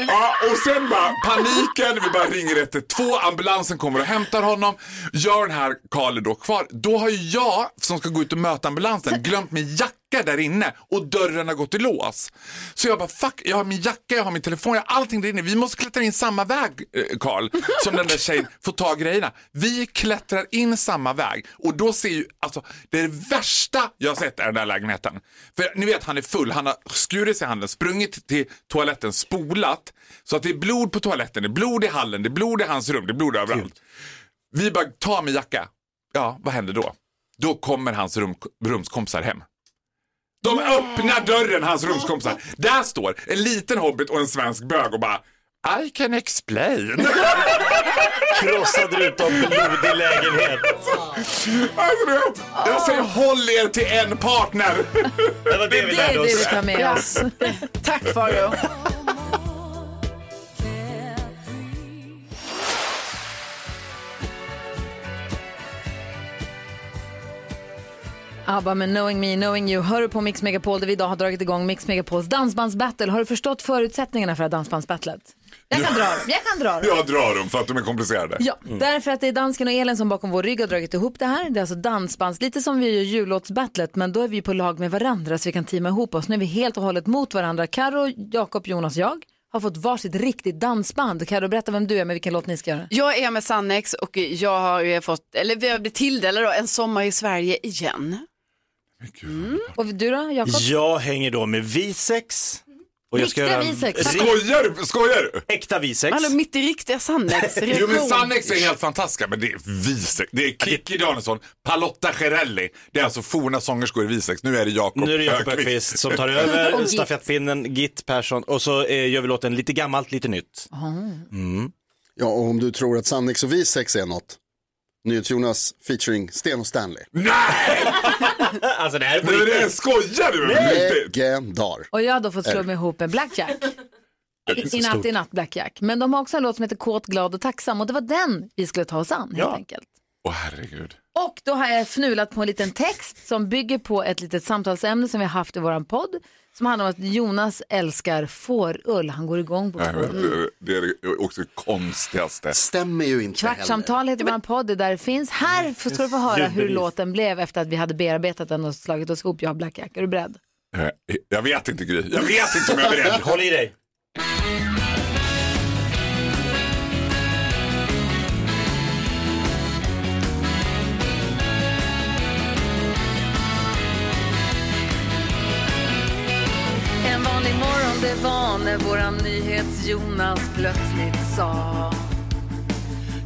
Ja, och sen bara paniken, vi bara ringer 112, ambulansen kommer och hämtar honom. Gör den här Karl då kvar. Då har ju jag, som ska gå ut och möta ambulansen, glömt min jacka där inne och dörren har gått i lås. Så jag bara fuck, jag har min jacka, jag har min telefon, jag har allting där inne. Vi måste klättra in samma väg, eh, Karl, som den där tjejen får ta grejerna. Vi klättrar in samma väg och då ser ju, alltså det är det värsta jag har sett i den där lägenheten. För ni vet han är full, han har skurit sig i handen, sprungit till toaletten, spolat så att det är blod på toaletten, det är blod i hallen, det är blod i hans rum, det är blod överallt. Vi bara tar min jacka. Ja, vad händer då? Då kommer hans rum, rumskompisar hem. De öppnar dörren, hans rumskompisar. Där står en liten hobbit och en svensk bög och bara I can explain. Krossad ruta och blodig lägenhet. Alltså, vet, jag säger håll er till en partner. Det var det vi Det är lärde det oss. vi tar med oss. Tack Farao. ABBA med Knowing Me, Knowing You. Hör du på Mix Megapol där vi idag har dragit igång Mix Megapols dansbandsbattle. Har du förstått förutsättningarna för det här dansbandsbattlet? Jag kan dra dem. Jag kan dra dem. Jag drar dem för att de är komplicerade. Ja, därför att det är dansken och Elin som bakom vår rygg har dragit ihop det här. Det är alltså dansbands, lite som vi gör jullåtsbattlet, men då är vi på lag med varandra så vi kan teama ihop oss. Nu är vi helt och hållet mot varandra. Karo, Jakob, Jonas, jag har fått varsitt riktigt dansband. Karo, berätta vem du är med vilken låt ni ska göra. Jag är med Sannex och jag har ju fått, eller vi har blivit tilldelade då, en sommar i Sverige igen. Och du då, Jakob? Jag hänger då med Visex. Och jag ska Riktiga göra- Visex. Skojar du? Skojar du? Äkta Visex. Hallå, mitt i riktiga Sannex. Jo men Sannex är helt fantastiska men det är Visex. Det är Kikki Danielsson, Palotta Gerelli. Det är alltså forna sångerskor i Visex. Nu är det Jakob Nu är det Jakob Öqvist som tar över stafettpinnen, Git Persson och så eh, gör vi låten lite gammalt, lite nytt. Mm. Ja, och om du tror att Sannex och Visex är något, NyhetsJonas featuring Sten och Stanley. Alltså det här är på det riktigt. skojar du? Riktigt? Legendar. Och jag har då fått slå mig ihop med Blackjack. I, I natt, i natt, Blackjack. Men de har också en låt som heter Kåt, glad och tacksam och det var den vi skulle ta oss an helt Ja. enkelt. Åh herregud. Och då har jag fnulat på en liten text som bygger på ett litet samtalsämne som vi har haft i vår podd. Som handlar om att Jonas älskar fårull. Han går igång på fårull. det- Det är det också det konstigaste. Stämmer ju inte Kvartsamtal heter vår podd, det är där det finns. Här får- ska du få höra hur låten blev efter att vi hade bearbetat den och slagit oss ihop, jag och Blackjack. Är du beredd? Eh, Jag vet inte Gry. Jag vet inte om jag är beredd. Håll i dig. Det var när våran nyhets-Jonas plötsligt sa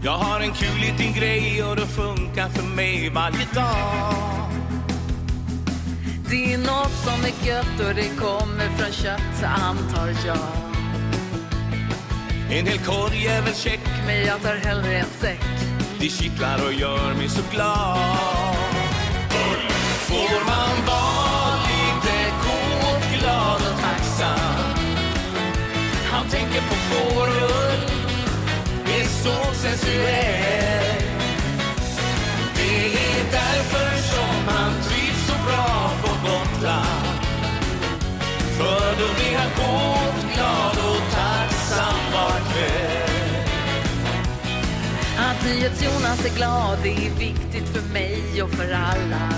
Jag har en kul liten grej och det funkar för mig varje dag. Det är något som är gött och det kommer från kött, antar jag. En hel korg är väl check, Men jag tar hellre en säck. det kittlar och gör mig så glad. Får man vara lite kåt, glad och tacksam. Han tänker på fårull, är så sensuell. Det är därför som han trivs så bra på Gotland. För då blir han kåt, glad och tacksam var kväll. Att NyhetsJonas är glad, det är viktigt för mig och för alla.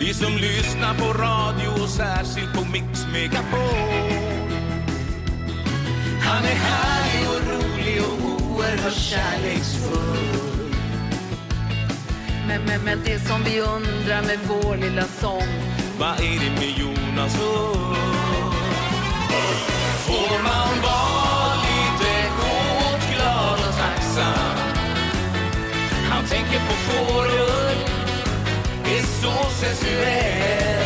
Vi som lyssnar på radio och särskilt på Mix Megapol. Han är härlig och rolig och oerhört kärleksfull. Men, men, men det som vi undrar med vår lilla sång Vad är det med Jonas Ull? Får man vara lite kåt, glad och tacksam? Han tänker på fårull, är så sensuell.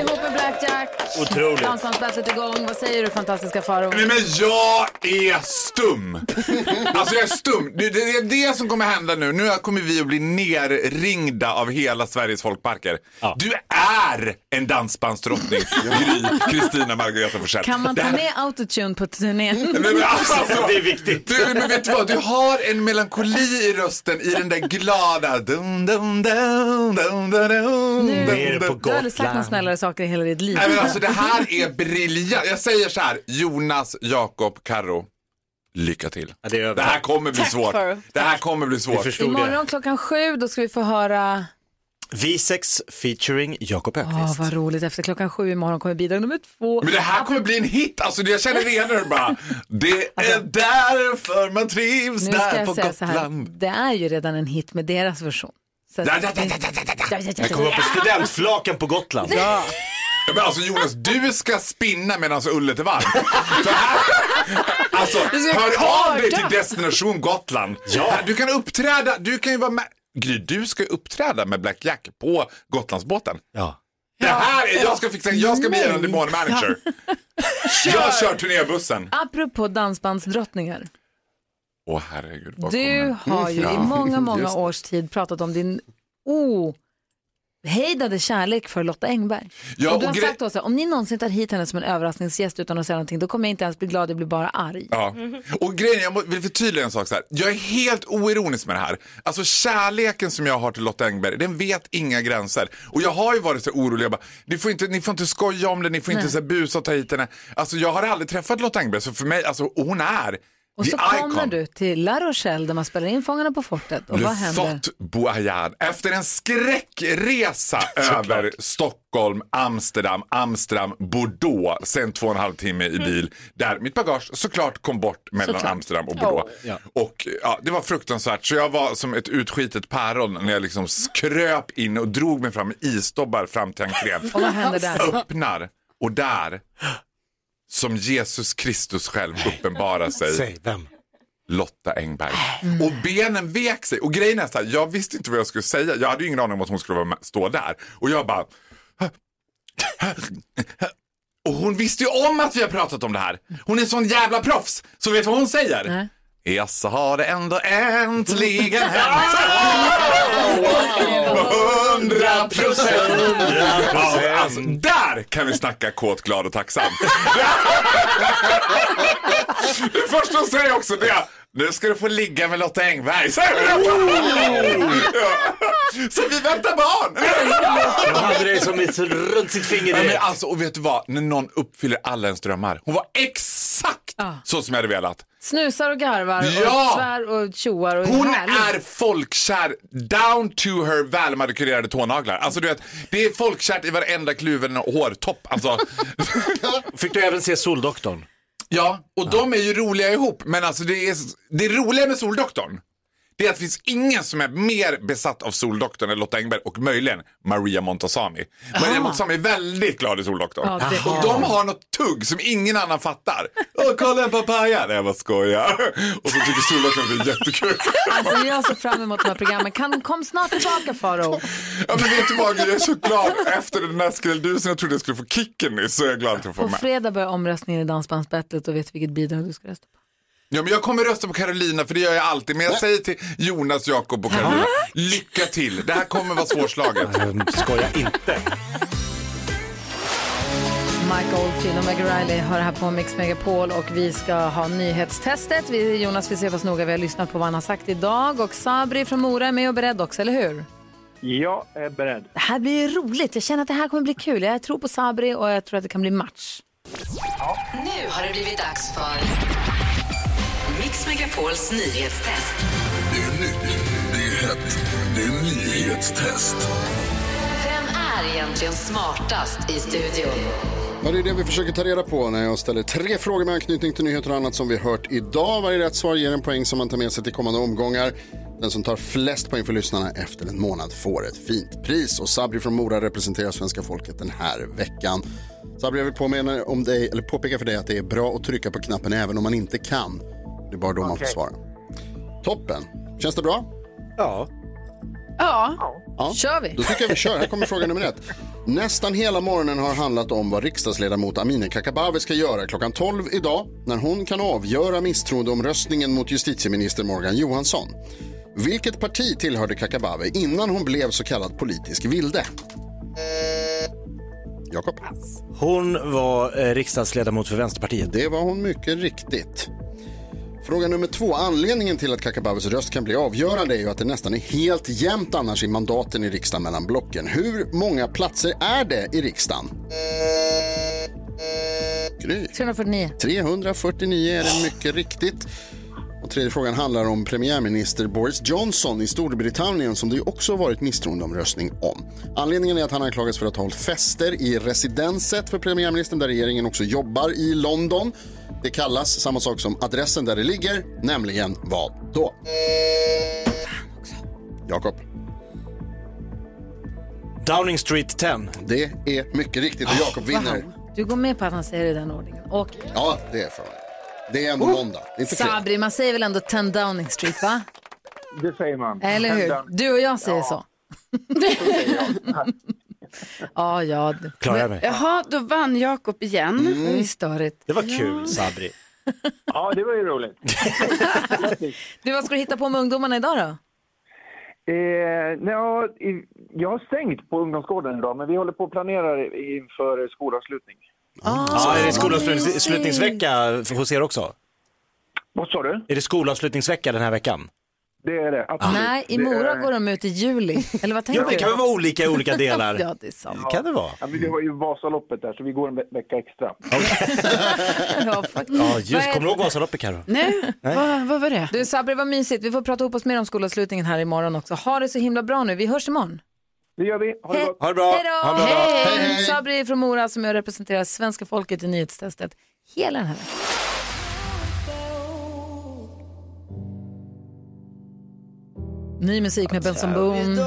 Tacksam ihop med Blackjack. Otroligt. Dansbandsbattlet igång. Vad säger du fantastiska Farao? Nej men jag är stum. Alltså jag är stum. Det, det är det som kommer hända nu. Nu kommer vi att bli nerringda av hela Sveriges folkparker. Du är en dansbandsdrottning, Gry, Kristina Margareta Forssell. Kan man ta här- med autotune på turnén? Nej, men alltså, Det är viktigt. Du, men vet du vad? Du har en melankoli i rösten i den där glada... Dun, dun, dun, dun, dun, dun, Nu- dun, dun. Du har aldrig sagt några snällare saker i hela ditt liv. Nej, men alltså, det här är briljant. Jag säger så här, Jonas, Jakob, Karo. Lycka till. det, det här kommer bli Tack, svårt. Farao. Det här kommer bli svårt. Imorgon klockan sju då ska vi få höra... V6 featuring Jakob Åh, Öqvist. vad roligt. Efter klockan sju imorgon kommer bidrag nummer två. Men det här kommer bli en hit. Alltså, jag känner redan bara... Det är därför man trivs Alltså- Nu ska där jag på säga så här, Gotland. det är ju redan en hit med deras version. Så att- Da, da, da, da, da, da, Jag kommer på studentflaken på Gotland. Ja. Ja, Men alltså Jonas, du ska spinna medan ullet är varmt. Alltså, hör av dig till Destination Gotland. Ja. Du kan uppträda, du kan ju vara med. Gry, du ska ju uppträda med Black Jack på Gotlandsbåten. Ja. Det här är, jag ska fixa, jag ska bli en demon manager. Jag kör turnébussen. Apropå dansbandsdrottningar. Åh herregud. vad Du kommer- har ju Ja, i många, många just det. års tid pratat om din ohejdade kärlek för Lotta Engberg. Ja, och du och har gre- sagt också, om ni någonsin tar hit henne som en överraskningsgäst utan att säga någonting, då kommer jag inte ens bli glad, jag blir bara arg. Ja. Och grejen, jag vill förtydliga en sak så här. Jag är helt oironisk med det här. Alltså kärleken som jag har till Lotta Engberg, den vet inga gränser. Och jag har ju varit så orolig, jag bara, ni, får inte, ni får inte skoja om det, ni får inte Nej. så här busa och ta hit henne. Alltså jag har aldrig träffat Lotta Engberg, så för mig, alltså hon är Och the så kommer icon. du till La Rochelle där man spelar in Fångarna på fortet. Och Le vad händer? Fort Boyard. Efter en skräckresa över Stockholm, Amsterdam, Amsterdam, Bordeaux, sen två och en halv timme i bil. Där mitt bagage såklart kom bort mellan Såklart. Amsterdam och Bordeaux. Oh. Ja. Och ja, det var fruktansvärt. Så jag var som ett utskitet päron när jag liksom kröp in och drog mig fram med isdobbar fram till entrén. Och vad hände där? Öppnar och där, som Jesus Kristus själv uppenbarar sig. Säg, vem? Lotta Engberg. Och benen vek sig. Och grejen är så här, jag visste inte vad jag skulle säga. Jag hade ju ingen aning om att hon skulle vara med, stå där. Och jag bara... Och hon visste ju om att vi har pratat om det här. Hon är sån jävla proffs. Så vet du vad hon säger? Ja, så har det ändå äntligen hänt. Hundra procent. Alltså, där kan vi snacka kåt, glad och tacksam. Det första hon säger också det är nu ska du få ligga med Lotta Engberg. Så, så vi väntar barn. Hon hade det som ett runt sitt finger Ja, men alltså, och vet du vad? När någon uppfyller alla ens drömmar. Hon var exakt så som jag hade velat. Snusar och garvar Ja! och svär och tjoar och Hon härlig. är folkkär down to her välmanikurerade tånaglar. Alltså du vet, det är folkkärt i varenda kluven hårtopp. Alltså. Fick du även se Soldoktorn? Ja, och de är ju roliga ihop. Men alltså det, är, det roliga med Soldoktorn, det är att det finns ingen som är mer besatt av Soldoktorn än Lotta Engberg och möjligen Maria Montazami. Maria Aha. Montazami är väldigt glad i Soldoktorn. Ja, och de har något tugg som ingen annan fattar. Åh, kolla en papaya! Nej, jag bara skojar. Och så tycker Soldoktorn att det är jättekul. Alltså jag ser fram emot de här programmen. Kan, kom snart tillbaka Faro. Ja, men vet du vad, jag är så glad. Efter den där skräldusen jag trodde jag skulle få kicken nyss så är jag glad att jag får På med. fredag börjar omröstningen i Dansbandsbattlet och vet vilket bidrag du ska rösta på? Ja, men jag kommer rösta på Carolina för det gör jag alltid. Men jag säger till Jonas, Jakob och Carolina, lycka till. Det här kommer vara svårslaget. Skoja inte. Mike Oldfield och Meg Riley har här på Mix Megapol och vi ska ha nyhetstestet. Vi, Jonas vill se oss noga, vi har lyssnat på vad han har sagt idag och Sabri från Mora är med och beredd också, eller hur? Jag är beredd. Det här blir roligt, jag känner att det här kommer bli kul. Jag tror på Sabri och jag tror att det kan bli match. Nu har det blivit dags för Mix Megapols nyhetstest. Det är nytt, det är hett, det är nyhetstest. Vem är egentligen smartast i studion? Ja, det är det vi försöker ta reda på när jag ställer tre frågor med anknytning till nyheter och annat som vi hört idag. Varje rätt svar ger en poäng som man tar med sig till kommande omgångar. Den som tar flest poäng för lyssnarna efter en månad får ett fint pris. Och Sabri från Mora representerar svenska folket den här veckan. Sabri, jag vill påminna om dig, eller påpeka för dig att det är bra att trycka på knappen även om man inte kan. Det är bara då man får svara. Toppen. Känns det bra? Ja. Ja. Ja. Kör vi. Då tycker jag vi kör. Här kommer fråga nummer ett. Nästan hela morgonen har handlat om vad riksdagsledamot Amineh Kakabaveh ska göra klockan 12 idag när hon kan avgöra misstroendeomröstningen mot justitieminister Morgan Johansson. Vilket parti tillhörde Kakabaveh innan hon blev så kallad politisk vilde? Jakob? Hon var eh, riksdagsledamot för Vänsterpartiet. Det var hon mycket riktigt. Fråga nummer två. Anledningen till att Kakabavehs röst kan bli avgörande är ju att det nästan är helt jämnt annars i mandaten i riksdagen mellan blocken. Hur många platser är det i riksdagen? Gry. 349. 349 är det mycket riktigt. Och tredje frågan handlar om premiärminister Boris Johnson i Storbritannien som det ju också varit misstroendeomröstning om. Anledningen är att han anklagas för att ha hållit fester i residenset för premiärministern där regeringen också jobbar i London. Det kallas samma sak som adressen där det ligger, nämligen vad då? Jakob. Downing Street 10. Det är mycket riktigt och Jakob vinner. Du går med på att han säger det i den ordningen. Och Ja, det är för mig. Det är ändå måndag, inte fredag. Sabri, man säger väl ändå 10 Downing Street, va? Det säger man. Eller hur? Du och jag säger så. Ja, ja. Klarar jag mig? Jaha, då vann Jakob igen. Det ju störigt. Det var kul, Sabri. Ja, det var ju roligt. Du, vad ska du hitta på med ungdomarna idag då? Eh, ja, i- jag har stängt på ungdomsgården idag, men vi håller på att planera inför skolavslutning. Ja, är det skolavslutningsvecka hos er också? Vad sa du? Är det skolavslutningsvecka den här veckan? Det är det, absolut. Nej, i Det Mora är- går de ut i juli. Eller vad tänker Ja, det du? kan väl vara olika i olika delar. ja, det är sant. Kan det vara? Ja, men vi har ju Vasaloppet där, så vi går en ve- vecka extra. Ja. Ja, just. Kommer du ihåg Vasaloppet, Carro? Nej, vad, vad var det? Du Sabri, vad mysigt. Vi får prata ihop oss mer om skolavslutningen här imorgon också. Ha det så himla bra nu. Vi hörs imorgon. Det gör vi. Ha det gott. Ha det bra. Hej då! Ha det bra. Hej! Hej, hej. Sabri från Mora som jag representerar svenska folket i nyhetstestet hela den här veckan. Ny musik med Benson Boone.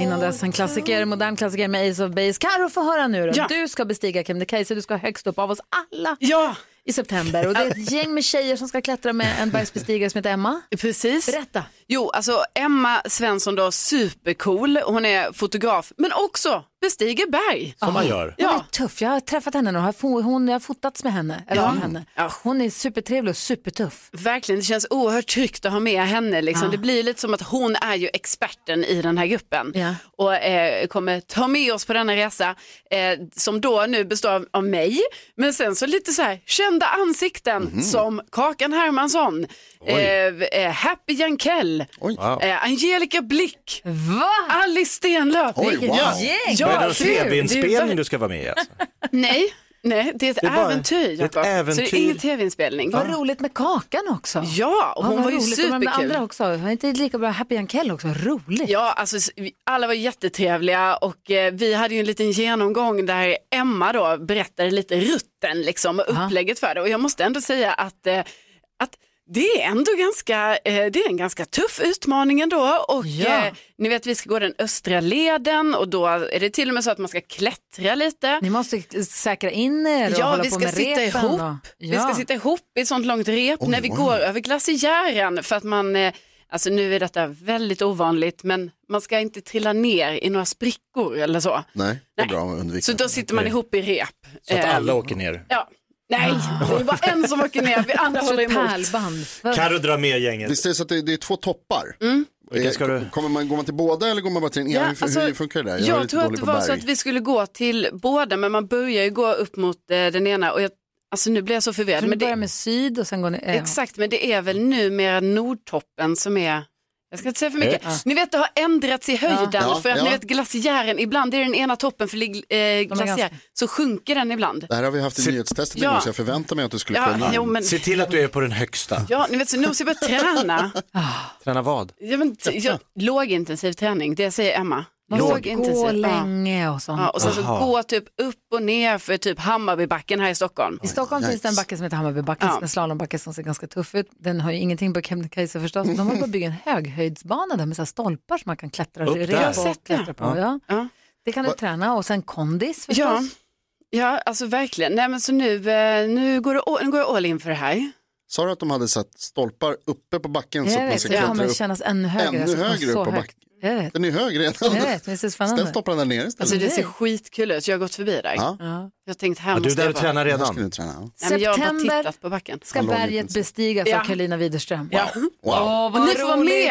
Innan dess en klassiker, modern klassiker med Ace of Base. Karo, få höra nu då. Ja. Du ska bestiga Kebnekaise, du ska högst upp av oss alla Ja, i september. Och det är ett gäng med tjejer som ska klättra med en bergsbestigare som heter Emma. precis. Berätta. Jo, alltså Emma Svensson då, supercool. Hon är fotograf, men också bestiger berg. Som man gör. Hon är tuff. Jag har träffat henne och har, hon, jag har fotats med henne. Eller Ja. henne. Hon är supertrevlig och supertuff. Verkligen, det känns oerhört tryggt att ha med henne. Liksom. Ja. Det blir lite som att hon är ju experten i den här gruppen Ja. och eh, kommer ta med oss på denna resa eh, som då nu består av, av mig, men sen så lite så här kända ansikten Mhm. som Kakan Hermansson, eh, eh, Happy Jankell, eh, Angelica Blick, Alice Stenlöf. Oj, wow. Ja, är det någon är tv-inspelning du ska vara med i? Alltså? Nej, nej, det är ett Det är bara- äventyr. det är ett Jakob. Så det äventyr. är ingen tv-inspelning. Vad roligt med Kakan också. Ja, och hon vad var ju roligt. Och de superkul. andra också. Var inte lika bra Happy Jankell också? Roligt. Ja, alltså alla var jättetrevliga och eh, vi hade ju en liten genomgång där Emma då berättade lite rutten liksom och upplägget för det och jag måste ändå säga att, eh, att det är ändå ganska, eh, det är en ganska tuff utmaning ändå och Ja. eh, ni vet vi ska gå den östra leden och då är det till och med så att man ska klättra lite. Ni måste säkra in er och Ja, hålla vi på ska med sitta repen. ihop. Och... Vi ska sitta ihop i ett sånt långt rep när vi går över glaciären för att man, eh, alltså nu är detta väldigt ovanligt, men man ska inte trilla ner i några sprickor eller så. Nej, det är bra att undvika. Så då sitter man ihop i rep. Så att alla åker ner. Ja. Nej, det är bara en som åker ner, vi andra Så håller emot. pärlband. Carro drar med gänget. Visst är det så att det, det är två toppar? Vilka ska du- Kommer man, går man till båda eller går man bara till ena? Ja, hur, alltså, hur funkar det där? Jag, lite tror att det var så berg. att vi skulle gå till båda, men man börjar ju gå upp mot eh, den ena och jag, alltså nu blir jag så förvirrad. Men du börja det, med syd och sen går ni... eh, Exakt, men det är väl numera Nordtoppen som är jag ska inte säga för mycket. Ja. Ni vet det har ändrats i höjden Ja, för att ja. ni vet glaciären, ibland är den ena toppen för eh, glaciär, så sjunker den ibland. Det här har vi haft i nyhetstestet Ja. igår så jag förväntar mig att du skulle Ja, kunna. jo, men, Se till att du är på den högsta. ja, ni vet så nu måste jag börja träna. Träna vad? Ja, men, t- ja, lågintensiv träning, det säger Emma. Man måste Lågintensiv. gå ja. länge och sånt. Ja, och sen så Aha. gå typ upp och ner för typ Hammarbybacken här i Stockholm. I Stockholm finns det en backe som heter Hammarbybacken, Ja. en slalombacke som ser ganska tuff ut. Den har ju ingenting på Kebnekaise förstås. De håller på att bygga en höghöjdsbana där med så här stolpar som man kan klättra Upp rep där. Jag har och klättra på. Ja. Ja. Det kan du träna och sen kondis förstås. Ja. ja, alltså verkligen. Nej, men så nu, eh, nu, går det, nu går jag all in för det här. Sa du att de hade satt stolpar uppe på backen så att Jag man ska klättra upp? kännas ännu högre. Ännu Jag högre upp på backen. Vet. Den är hög redan. Jag vet, det spännande. Ställ stopparna där nere istället. Alltså det ser skitkul ut, jag har gått förbi där. Ja. Ja. Jag tänkte här Ja, du är måste där jag och tränar redan. ska du träna. ja. Nej, men jag har bara September tittat på backen. ska Hallå, berget liten- bestigas Ja. av Karolina Widerström. Ja. Wow. Åh, Och vad ni får vara roligt.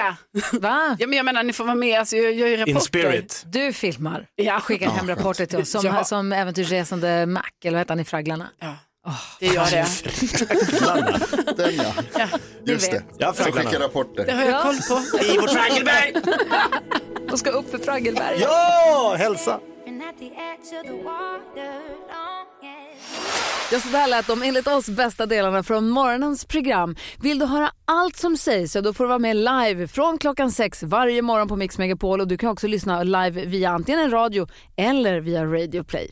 med. Va? Ja, men jag menar, ni får vara med, alltså, jag gör ju rapporter. In spirit. Du filmar. Ja. Skickar hem rapporter till oss som, Ja. som äventyrsresande Mac, eller vad heter han i Fragglarna? Ja. Det gör det. Den ja. Just det. Ja, Så Fragglarna. skicka rapporter. Det har jag koll på. I vårt Fraggelberg! De ska upp för Fraggelberg. Ja, hälsa! Ja, så där lät de enligt oss bästa delarna från morgonens program. Vill du höra allt som sägs så då får du vara med live från klockan sex varje morgon på Mix Megapol och du kan också lyssna live via antingen en radio eller via Radio Play.